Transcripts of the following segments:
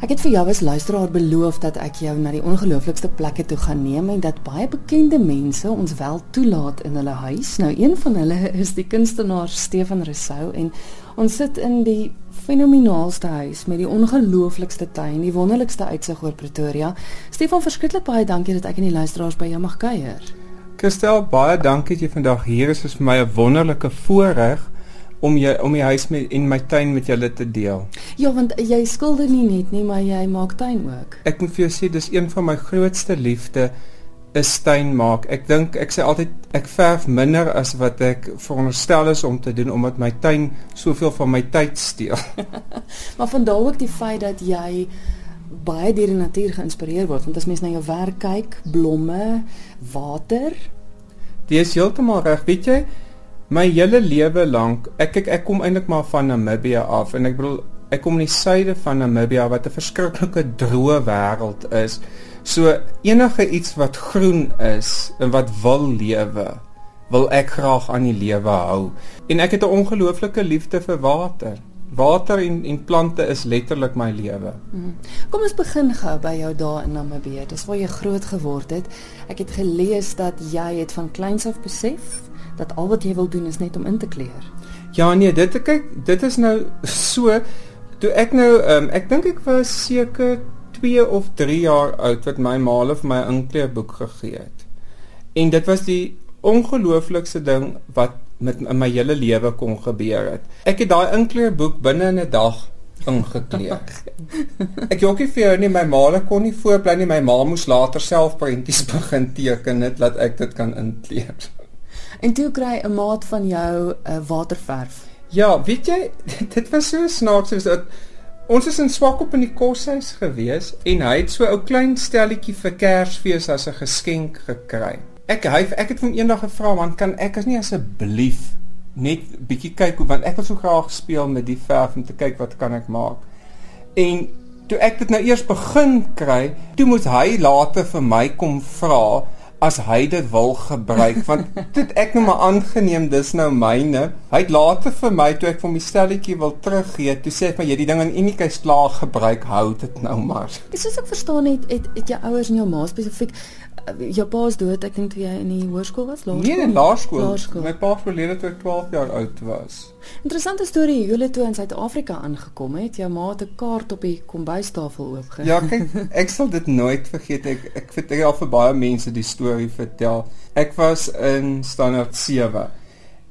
Ek het vir jou as luisteraar beloof dat ek jou na die ongelooflikste plekke toe gaan neem en dat baie bekende mense ons wel toelaat in hulle huis. Nou een van hulle is die kunstenaar Stefan Rousseau en ons sit in die fenomenaalste huis met die ongelooflikste tuin, die wonderlikste uitsig oor Pretoria. Stefan, verskriklik baie dankie dat ek en die luisteraars by jou mag kuier. Christel, baie dankie dat jy vandag hier is. Dit is vir my 'n wonderlike voorreg om jy om die huis met en my tuin met julle te deel. Ja, want jy skilder nie net nie, maar jy maak tuin ook. Ek moet vir jou sê dis een van my grootste liefde is tuin maak. Ek dink ek sê altyd ek verf minder as wat ek veronderstel is om te doen omdat my tuin soveel van my tyd steel. maar van daar ook die feit dat jy baie deur die natuur geïnspireer word want as mens na jou werk kyk, blomme, water, Dit is heeltemal reg, weet jy? My hele lewe lank ek ek ek kom eintlik maar van Namibië af en ek bedoel ek kom in die suide van Namibië wat 'n verskriklike droë wêreld is. So enige iets wat groen is en wat wil lewe, wil ek graag aan die lewe hou. En ek het 'n ongelooflike liefde vir water. Water en en plante is letterlik my lewe. Mhm. Kom ons begin gou by jou daar in Namibië. Dis waar jy groot geword het. Ek het gelees dat jy het van kleins af besef dat al wat jy wil doen is net om in te kleer. Ja nee, dit kyk, dit is nou so toe ek nou um, ek dink ek was seker 2 of 3 jaar oud wat my ma vir my inkleerboek gegee het. En dit was die ongelooflikste ding wat met in my hele lewe kon gebeur het. Ek het daai inkleerboek binne in 'n dag ingekleer. ek jokkie vir jou nie my ma kon nie voorbly nie. My ma moes later self prentjies begin teken net dat ek dit kan inkleer. En toe kry 'n maat van jou 'n uh, waterverf. Ja, weet jy, dit was so snaaks soos dat ons is in Swakop in die koshuis gewees en hy het so 'n ou klein stelletjie vir Kersfees as 'n geskenk gekry. Ek hy ek het hom eendag gevra man, kan ek as nie asseblief net bietjie kyk hoe want ek wil so graag speel met die verf om te kyk wat kan ek maak. En toe ek dit nou eers begin kry, toe moet hy later vir my kom vra as hy dit wil gebruik want dit ek nou maar aangeneem dis nou myne. Hy het later vir my toe ek vir my stelletjie wil teruggee toe sê ek maar jy die ding in unieke slaag gebruik hou dit nou maar. Dis soos ek verstaan het het, het jou ouers en jou ma spesifiek jou pa is dood, ek dink toe jy in die hoërskool was, laerskool. Nee, in laerskool. My pa verlede toe ek 12 jaar oud was. Interessante storie, julle toe in Suid-Afrika aangekom het. Jou ma het 'n kaart op die kombuistafel oopge. Ja, kyk, ek sal dit nooit vergeet. Ek ek vertel al vir baie mense die storie vertel. Ek was in standaard 7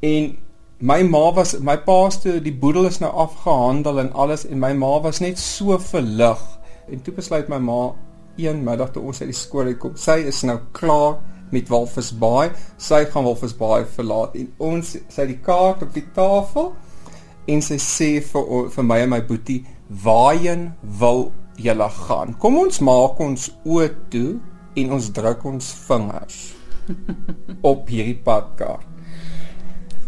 en my ma was my pa se die boedel is nou afgehandel en alles en my ma was net so verlig. En toe besluit my ma een middag toe ons uit die skool uitkom. Sy is nou klaar met Walvisbaai. Sy gaan Walvisbaai verlaat en ons sy die kaart op die tafel en sy sê vir vir my en my boetie, "Waarheen wil julle gaan? Kom ons maak ons oë toe en ons druk ons vingers op hierdie padkaart."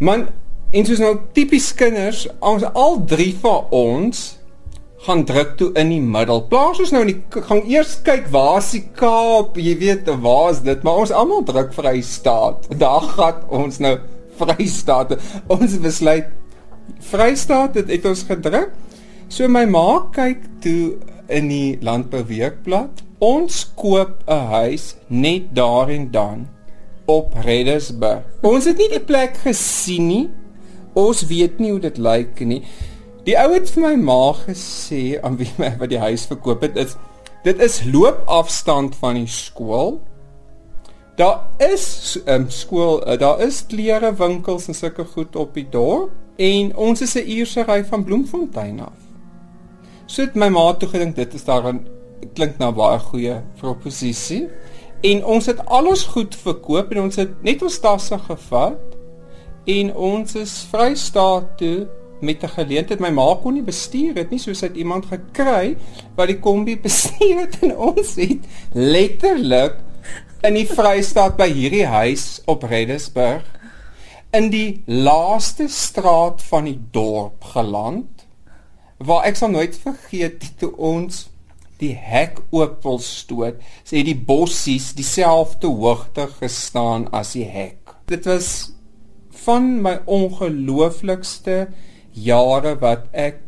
Man, en soos nou tipies kinders, ons al drie van ons gaan druk toe in die middel. Plaas ons nou in die gaan eers kyk waar is die Kaap, jy weet, waar is dit? Maar ons almal druk Vrystaat. Daar gaan ons nou Vrystaat. Ons besluit Vrystaat het, het ons gedruk. So my ma kyk toe in die landbouweekblad. Ons koop 'n huis net daar en dan op Reddersburg. Ons het nie die plek gesien nie. Ons weet nie hoe dit lyk nie. Die ou het vir my ma gesê aan wie my wat die huis verkoop het is dit is loopafstand van die skool. Daar is um, skool, uh, daar is klere winkels en sulke goed op die dorp en ons is 'n uur se ry van Bloemfontein af. So het my ma toe gedink dit is daar 'n klink na baie goeie proposisie en ons het alles goed verkoop en ons het net ons tasse gevat en ons is vrystaat toe met 'n geleentheid my ma kon nie bestuur het nie soos hy iemand gekry wat die kombi bestuur het en ons het letterlik in die Vrystaat by hierdie huis op Reddersburg in die laaste straat van die dorp geland waar ek sal nooit vergeet toe ons die hek oop wil stoot sê die bossies dieselfde hoogte gestaan as die hek. Dit was van my ongelooflikste jare wat ek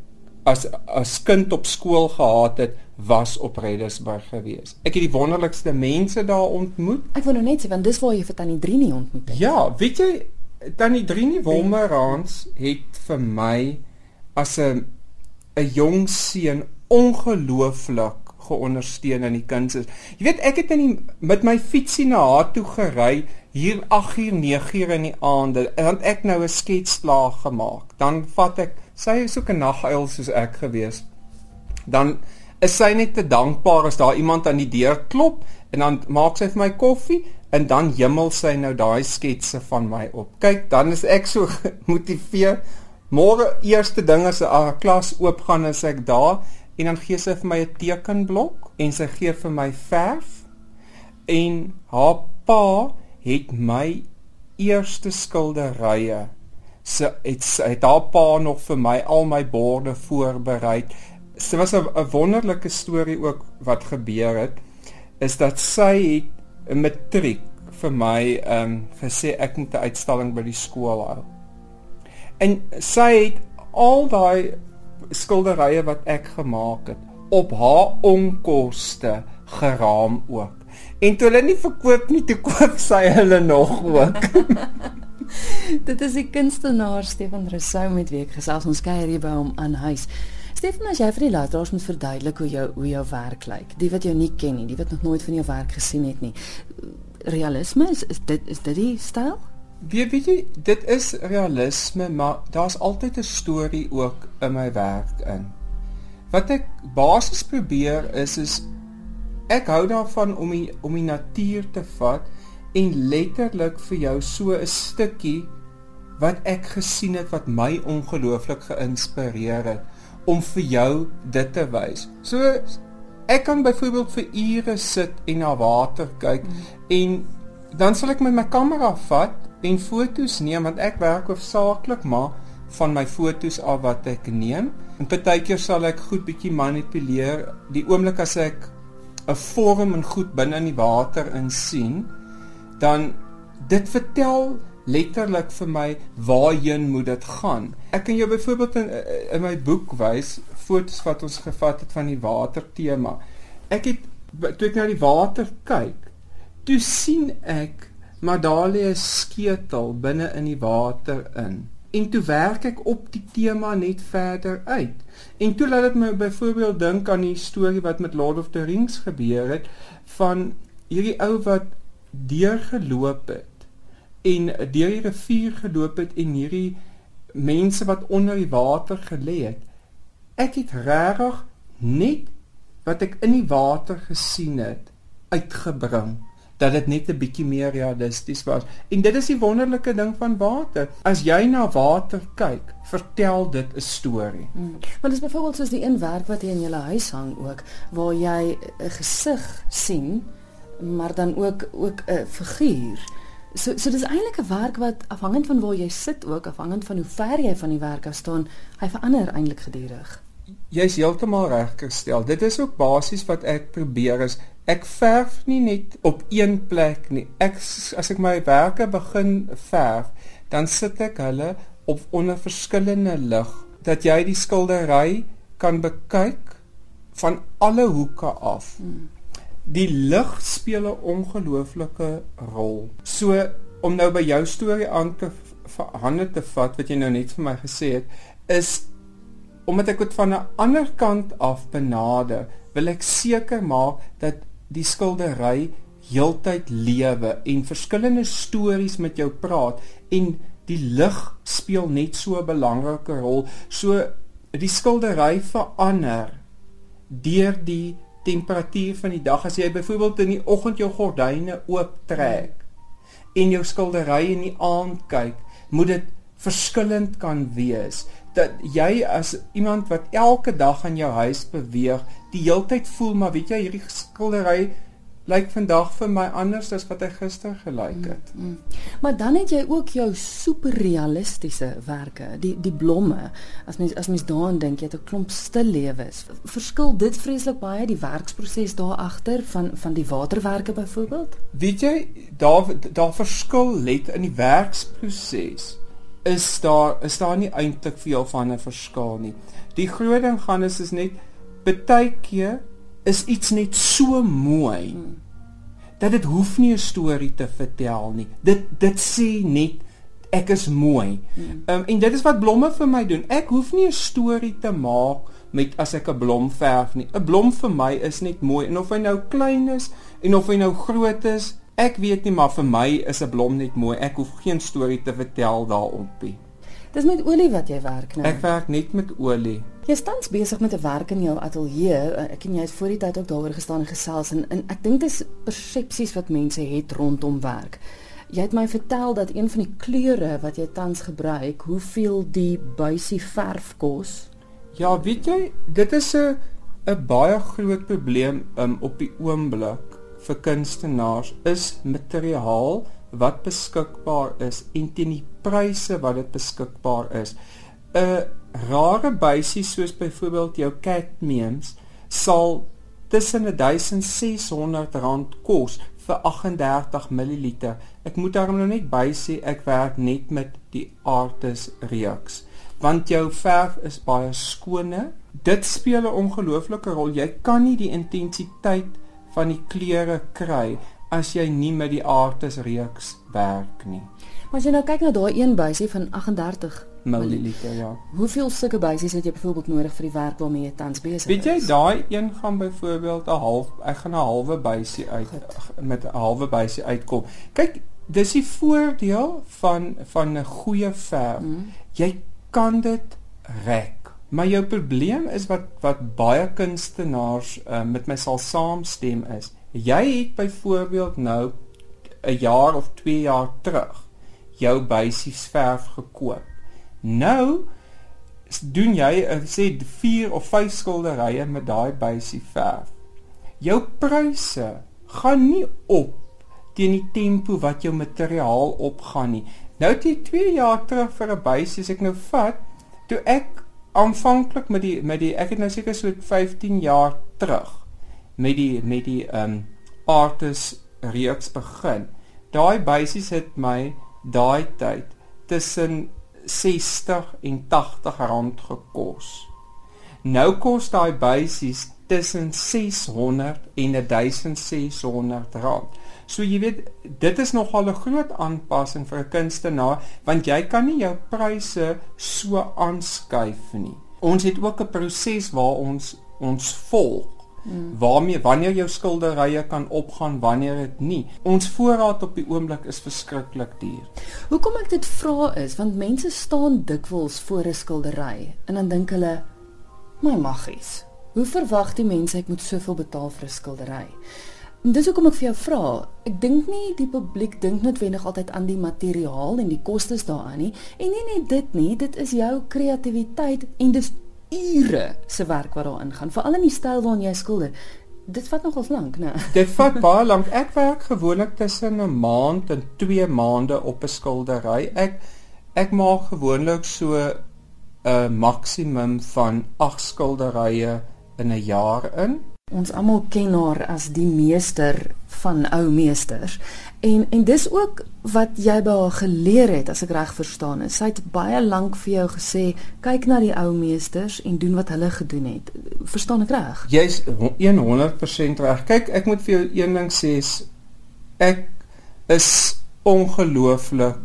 as as kind op skool gehad het was op Reddersburg gewees. Ek het die wonderlikste mense daar ontmoet. Ek wil nou net sê want dis waar jy vir Tannie Drini ontmoet het. Ja, weet jy Tannie Drini Wolmerans het vir my as 'n 'n jong seun ongelooflik geondersteun in die kunste. Jy weet ek het in die, met my fietsie na haar toe gery hier 8 uur 9 uur in die aande want ek nou 'n sketsplaag gemaak. Dan vat ek sy is ook 'n naguil soos ek gewees. Dan is sy net te dankbaar as daar iemand aan die deur klop en dan maak sy vir my koffie en dan hemel sy nou daai sketse van my op. Kyk, dan is ek so gemotiveer. Môre eerste ding as 'n klas oopgaan is ek daar en dan gee sy vir my 'n tekenblok en sy gee vir my verf. En haar pa het my eerste skilderye. Se het, het haar pa nog vir my al my borde voorberei Dit was 'n wonderlike storie ook wat gebeur het is dat sy het 'n matriek vir my ehm um, gesê ek moet 'n uitstalling by die skool hou. En sy het al daai skilderye wat ek gemaak het op haar onkoste geraam ook. En toe hulle nie verkoop nie, toe koop sy hulle nog ook. Dit is die kunstenaar Stefan Rousseau met wie ek gesels ons kuier hier by hom aan huis. Stefan, as jy vir die luisteraars moet verduidelik hoe jou hoe jou werk lyk, die wat jou nie ken nie, die wat nog nooit van jou werk gesien het nie. Realisme is, is dit is dit die styl? Wie weet jy, dit is realisme, maar daar's altyd 'n storie ook in my werk in. Wat ek basies probeer is is ek hou daarvan om die om die natuur te vat en letterlik vir jou so 'n stukkie wat ek gesien het wat my ongelooflik geïnspireer het om vir jou dit te wys. So ek kan byvoorbeeld vir ure sit en na water kyk mm. en dan sal ek met my kamera vat en fotos neem want ek werk hoofsaaklik maar van my fotos af wat ek neem. En partykeer sal ek goed bietjie manipuleer die oomblik as ek 'n vorm en goed binne in die water insien, dan dit vertel letterlik vir my waarheen moet dit gaan. Ek kan jou byvoorbeeld in in my boek wys foto's wat ons gevat het van die water tema. Ek het toe ek na die water kyk, toe sien ek Madalie sketel binne in die water in. En toe werk ek op die tema net verder uit. En toe laat dit my byvoorbeeld dink aan die storie wat met Lord of the Rings gebeur het van hierdie ou wat deurgeloop het en deur die rivier geloop het en hierdie mense wat onder die water gelê het. Ek het regtig net wat ek in die water gesien het uitgebring dat dit net 'n bietjie meer realisties was. En dit is die wonderlike ding van water. As jy na water kyk, vertel dit 'n storie. Hmm. Want dit is byvoorbeeld soos die een werk wat hier in jou huis hang ook waar jy 'n gesig sien, maar dan ook ook 'n figuur. So so dis eintlik 'n werk wat afhangend van waar jy sit ook afhangend van hoe ver jy van die werk af staan, hy verander eintlik gedurig. Jy's heeltemal reg gestel. Dit is ook basies wat ek probeer is ek verf nie net op een plek nie. Ek as ek my werke begin verf, dan sit ek hulle op onder verskillende lig dat jy die skildery kan bekyk van alle hoeke af. Hmm die lig speel 'n ongelooflike rol. So om nou by jou storie aan te hande te vat wat jy nou net vir my gesê het, is omdat ek dit van 'n ander kant af benader, wil ek seker maak dat die skildery heeltyd lewe en verskillende stories met jou praat en die lig speel net so 'n belangrike rol. So die skildery verander deur die temperatuur van die dag as jy byvoorbeeld in die oggend jou gordyne ooptrek en jou skildery in die aand kyk, moet dit verskillend kan wees dat jy as iemand wat elke dag aan jou huis beweeg, die heeltyd voel maar weet jy hierdie skildery lyk vandag vir my anders as wat hy gister gelyk het. Mm, mm. Maar dan het jy ook jou superrealistiese werke, die die blomme. As mens as mens daaraan dink, jy het 'n klomp stil lewens. Verskil dit vreeslik baie die werksproses daar agter van van die waterwerke byvoorbeeld? Weet jy, daar daar verskil let in die werksproses. Is daar is daar nie eintlik veel van 'n verskil nie. Die groot ding gaan is is net baie keer is iets net so mooi hmm. dat dit hoef nie 'n storie te vertel nie. Dit dit sê net ek is mooi. Hmm. Um, en dit is wat blomme vir my doen. Ek hoef nie 'n storie te maak met as ek 'n blom verf nie. 'n Blom vir my is net mooi en of hy nou klein is en of hy nou groot is, ek weet nie, maar vir my is 'n blom net mooi. Ek hoef geen storie te vertel daarop nie. Dis met olie wat jy werk nou. Ek werk net met olie. Jy staan besig met 'n werk in jou ateljee. Ek en jy het voor die tyd ook daaroor gestaan en gesels en, en ek dink dis persepsies wat mense het rondom werk. Jy het my vertel dat een van die kleure wat jy tans gebruik, hoeveel die buisie verf kos? Ja, weet jy, dit is 'n 'n baie groot probleem um, op die oomblik vir kunstenaars is materiaal wat beskikbaar is en teen die pryse wat dit beskikbaar is. 'n Rare buisie soos byvoorbeeld jou cadmiums sal tussen 1600 rand kos vir 38 ml. Ek moet daarom nou net bysê ek werk net met die Artis reeks want jou verf is baie skoner. Dit speel 'n ongelooflike rol. Jy kan nie die intensiteit van die kleure kry as jy nie met die Artis reeks werk nie. Maar as jy nou kyk na daai een buisie van 38 milliliter, ja. Hoeveel sulke buisies het jy byvoorbeeld nodig vir die werk waarmee jy tans besig is? Weet jy, daai een gaan byvoorbeeld 'n half ek gaan 'n halwe buisie uit Goed. met 'n halwe buisie uitkom. Kyk, dis die voordeel van van 'n goeie verf. Hmm. Jy kan dit rek. Maar jou probleem is wat wat baie kunstenaars uh, met my sal saamstem is. Jy het byvoorbeeld nou 'n jaar of 2 jaar terug jou basies verf gekoop. Nou doen jy uh, sê 4 of 5 skilderye met daai basie verf. Jou pryse gaan nie op teen die tempo wat jou materiaal opgaan nie. Nou het jy 2 jaar terug vir 'n buis as ek nou vat, toe ek aanvanklik met die met die ek het nou seker so 15 jaar terug met die met die um artis reeks begin. Daai buisies het my daai tyd tussen 60 en 80 rand gekos. Nou kos daai buisies tussen 600 en 1600 rand. So jy weet, dit is nogal 'n groot aanpassing vir 'n kunstenaar want jy kan nie jou pryse so aanskuif nie. Ons het ook 'n proses waar ons ons volg Hmm. waarmee wanneer jou skilderye kan opgaan wanneer dit nie ons voorraad op die oomblik is verskriklik duur. Hoekom ek dit vra is want mense staan dikwels voor 'n skildery en dan dink hulle my maggies. Hoe verwag die mense ek moet soveel betaal vir 'n skildery? Dis hoekom ek vir jou vra. Ek dink nie die publiek dink noodwendig altyd aan die materiaal en die kostes daaraan nie. En nie net dit nie, dit is jou kreatiwiteit en dis ure se werk wat daarin gaan, veral in die styl waarin jy skilder. Dit vat nogals lank, né? Dit vat baie lank. Ek werk gewoonlik tussen 'n maand en 2 maande op 'n skildery. Ek ek maak gewoonlik so 'n maksimum van 8 skilderye in 'n jaar in. Ons almal ken haar as die meester van ou meesters. En en dis ook wat jy by haar geleer het as ek reg verstaan is. Sy het baie lank vir jou gesê, kyk na die ou meesters en doen wat hulle gedoen het. Verstaan ek reg? Jy's 100% reg. Kyk, ek moet vir jou een ding sê, ek is ongelooflik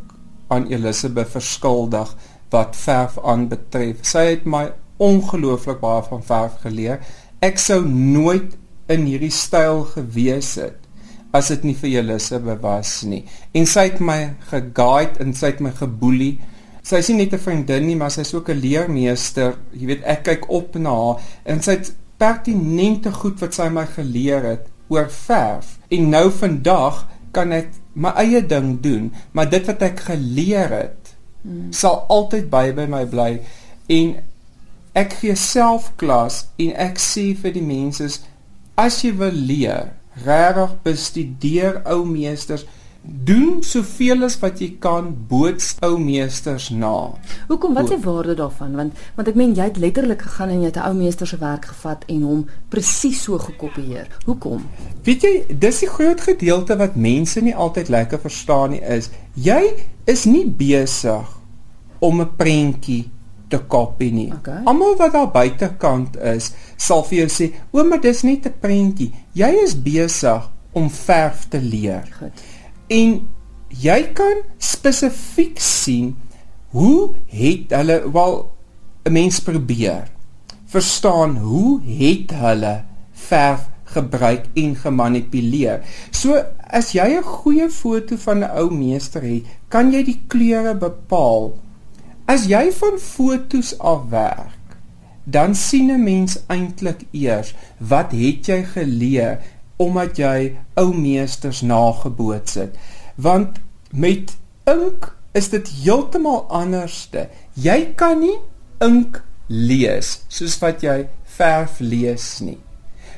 aan Elisabeth verskuldig wat verf aanbetref. Sy het my ongelooflik baie van verf geleer ek sou nooit in hierdie styl gewees het as dit nie vir Elisabeth was nie. En sy het my geguide en sy het my geboelie. Sy is nie net 'n vriendin nie, maar sy is ook 'n leermeester. Jy weet, ek kyk op na haar en sy het pertinente goed wat sy my geleer het oor verf. En nou vandag kan ek my eie ding doen, maar dit wat ek geleer het hmm. sal altyd by by my bly. En ek gee self klas en ek sê vir die mense as jy wil leer, regtig bestudeer ou meesters doen soveel as wat jy kan boots ou meesters na. Hoekom wat is die waarde daarvan? Want want ek meen jy het letterlik gegaan en jy het 'n ou meester se werk gevat en hom presies so gekopieer. Hoekom? Weet jy, dis die groot gedeelte wat mense nie altyd lekker verstaan nie is jy is nie besig om 'n prentjie te kopie nie. Okay. Almal wat daar buitekant is, sal vir jou sê, "Ouma, dis net 'n prentjie. Jy is besig om verf te leer." Goed. En jy kan spesifiek sien hoe het hulle wel 'n mens probeer verstaan hoe het hulle verf gebruik en gemanipuleer. So as jy 'n goeie foto van 'n ou meester het, kan jy die kleure bepaal. As jy van fotos afwerk, dan sien 'n mens eintlik eers wat het jy geleer omdat jy ou meesters nageboots het. Want met ink is dit heeltemal anderste. Jy kan nie ink lees soos wat jy verf lees nie.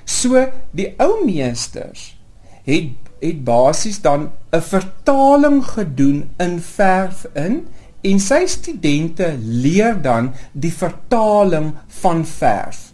So die ou meesters het het basies dan 'n vertaling gedoen in verf in en sy studente leer dan die vertaling van verf.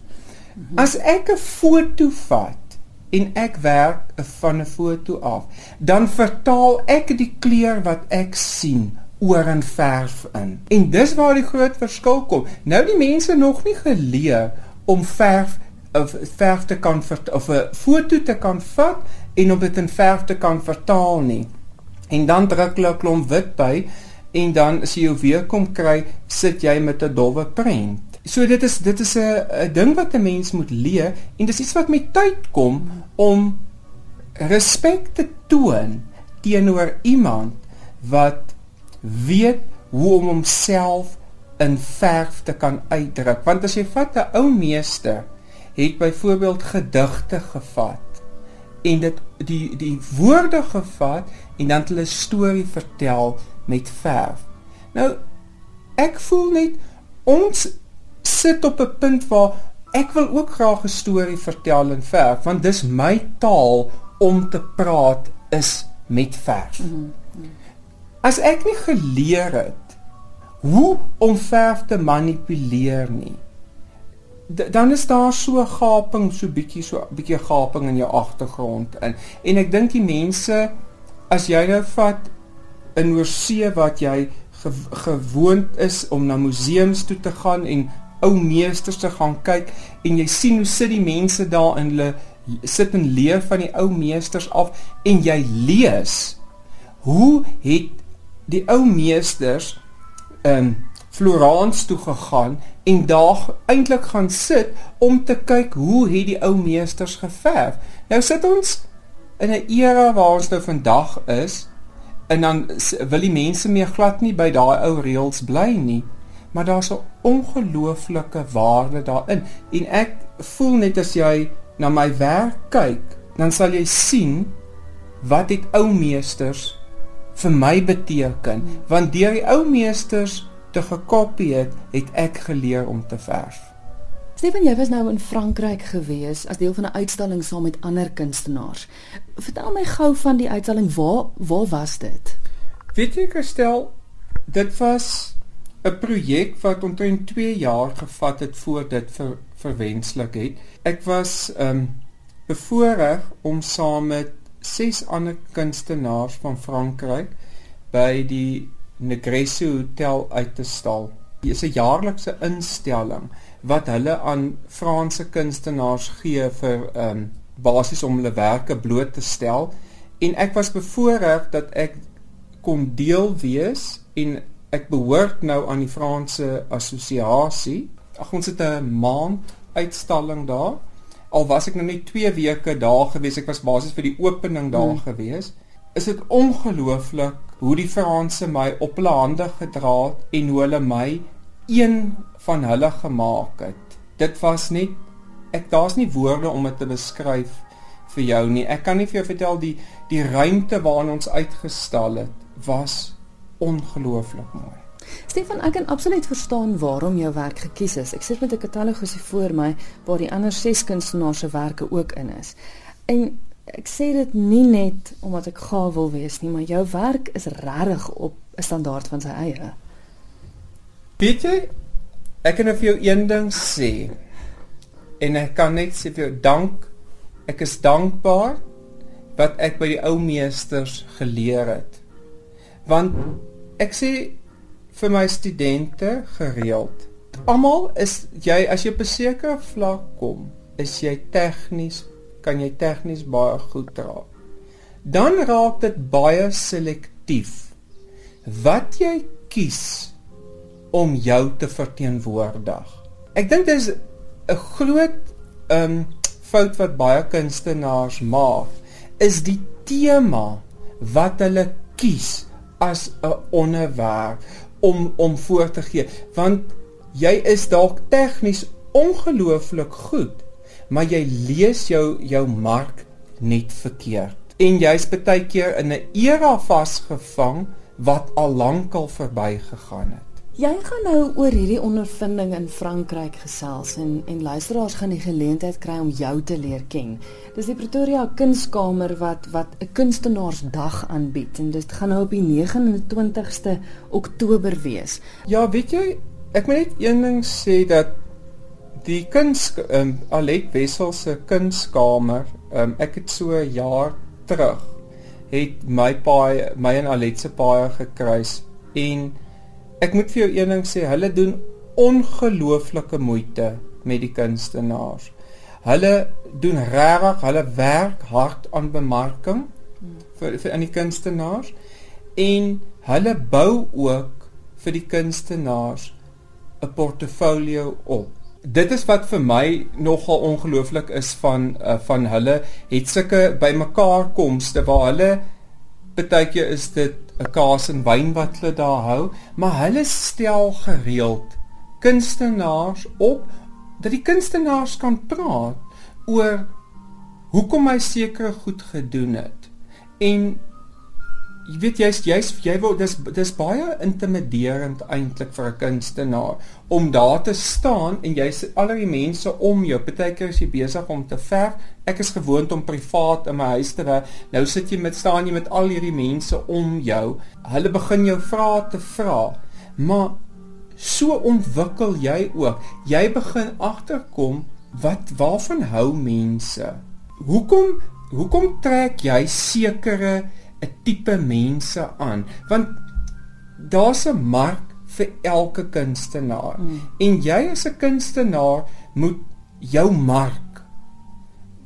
As ek 'n foto vat en ek werk van 'n foto af, dan vertaal ek die kleur wat ek sien oor in verf in. En dis waar die groot verskil kom. Nou die mense nog nie geleer om verf of verf te kan of 'n foto te kan vat en om dit in verf te kan vertaal nie. En dan druk hulle 'n klomp wit by en dan as jy jou weer kom kry, sit jy met 'n dowwe prent. So dit is dit is 'n ding wat 'n mens moet leer en dis iets wat met tyd kom om respek te toon teenoor iemand wat weet hoe om homself in verf te kan uitdruk. Want as jy vat 'n ou meester het byvoorbeeld gedigte gevat en dit die die woorde gevat en dan hulle storie vertel met verf. Nou ek voel net ons sit op 'n punt waar ek wil ook graag 'n storie vertel in verf want dis my taal om te praat is met verf. As ek nie geleer het hoe om verf te manipuleer nie dan is daar so gaping so bietjie so bietjie gaping in jou agtergrond in en ek dink die mense as jy nou vat in oorsee wat jy ge, gewoond is om na museums toe te gaan en ou meesters te gaan kyk en jy sien hoe sit die mense daar en hulle sit en leer van die ou meesters af en jy lees hoe het die ou meesters in um, Florence toe gegaan en daar eintlik gaan sit om te kyk hoe het die ou meesters geverf. Nou sit ons in 'n era waar ons nou vandag is en dan wil die mense meer glad nie by daai ou reëls bly nie, maar daar's 'n ongelooflike waarde daarin. En ek voel net as jy na my werk kyk, dan sal jy sien wat dit ou meesters vir my beteken, want deur die ou meesters te gekopie het, het ek geleer om te verf. Stefan, jy was nou in Frankryk gewees as deel van 'n uitstalling saam met ander kunstenaars. Vertel my gou van die uitstalling. Waar waar was dit? Weet jy, Kristel, dit was 'n projek wat omtrent 2 jaar gevat het voor dit ver, verwenslik het. Ek was ehm um, bevoorreg om saam met ses ander kunstenaars van Frankryk by die Negresio Hotel uit te stal. Dit is 'n jaarlikse instelling wat hulle aan Franse kunstenaars gee vir ehm um, basies om hulle werke bloot te stel en ek was bevoorreg dat ek kon deel wees en ek behoort nou aan die Franse assosiasie. Ag ons het 'n maand uitstalling daar. Al was ek nou net 2 weke daar gewees, ek was basies vir die opening daar hmm. gewees. Is dit ongelooflik hoe die Franse my op hulle hande gedra het en hoe hulle my een van hulle gemaak het. Dit was net ek daar's nie woorde om dit te beskryf vir jou nie. Ek kan nie vir jou vertel die die ruimte waarin ons uitgestal het was ongelooflik mooi. Stefan, ek kan absoluut verstaan waarom jou werk gekies is. Ek sit met 'n katalogus hier voor my waar die ander ses kunstenaars se werke ook in is. En ek sê dit nie net omdat ek gaaf wil wees nie, maar jou werk is regtig op 'n standaard van sy eie. Pieter, ek kan vir jou een ding sê. En ek kan net sê vir jou dank. Ek is dankbaar wat ek by die ou meesters geleer het. Want ek sê vir my studente gereeld, almal is jy as jy op 'n sekere vlak kom, is jy tegnies kan jy tegnies baie goed dra. Dan raak dit baie selektief. Wat jy kies om jou te verteenwoordig. Ek dink dit is 'n groot ehm um, fout wat baie kunstenaars maak is die tema wat hulle kies as 'n onderwerp om om voor te gee. Want jy is dalk tegnies ongelooflik goed maar jy lees jou jou mark net verkeerd. En jy's baie keer in 'n era vasgevang wat al lankal verbygegaan het Jy gaan nou oor hierdie ondervinding in Frankryk gesels en en luisteraars gaan die geleentheid kry om jou te leer ken. Dis die Pretoria Kunskamer wat wat 'n kunstenaarsdag aanbied en dit gaan nou op die 29ste Oktober wees. Ja, weet jy, ek moet net een ding sê dat die kuns um, Alet Wessel se kunskamer, um, ek het so 'n jaar terug het my paai my en Alet se paai gekruis en Ek moet vir jou een ding sê, hulle doen ongelooflike moeite met die kunstenaars. Hulle doen regtig, hulle werk hard aan bemarking vir vir aan die kunstenaars en hulle bou ook vir die kunstenaars 'n portfolio op. Dit is wat vir my nogal ongelooflik is van uh, van hulle het sulke bymekaar komste waar hulle baie keer is dit 'n kaas en wyn wat hulle daar hou, maar hulle stel gereeld kunstenaars op dat die kunstenaars kan praat oor hoekom hy sekere goed gedoen het. En jy weet jy's jy's jy word dis dis baie intimiderend eintlik vir 'n kunstenaar om daar te staan en jy's al die mense om jou. Partykeer is jy besig om te verf. Ek is gewoond om privaat in my huis te werk. Nou sit jy met staan jy met al hierdie mense om jou. Hulle begin jou vra te vra. Maar so ontwikkel jy ook. Jy begin agterkom wat waarvan hou mense? Hoekom hoekom trek jy sekere 'n tipe mense aan. Want daar's 'n mark vir elke kunstenaar. Mm. en jy as 'n kunstenaar moet jou mark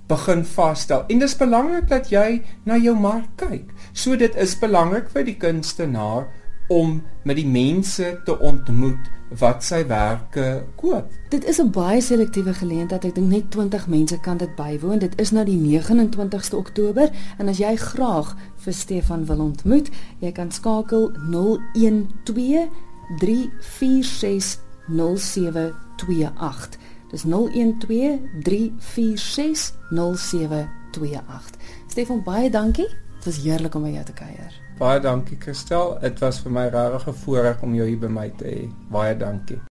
begin vasstel en dis belangrik dat jy na jou mark kyk. So dit is belangrik vir die kunstenaar om met die mense te ontmoet wat sy werke koop. Dit is 'n baie selektiewe geleentheid. Ek dink net 20 mense kan dit bywoon. Dit is nou die 29ste Oktober en as jy graag vir Stefan wil ontmoet, jy kan skakel 012 346 0728. Dis 012 346 0728. Stefan, baie dankie. Dit was heerlik om by jou te kuier. Baie dankie Christel. Dit was vir my regtig 'n voorreg om jou hier by my te hê. Baie dankie.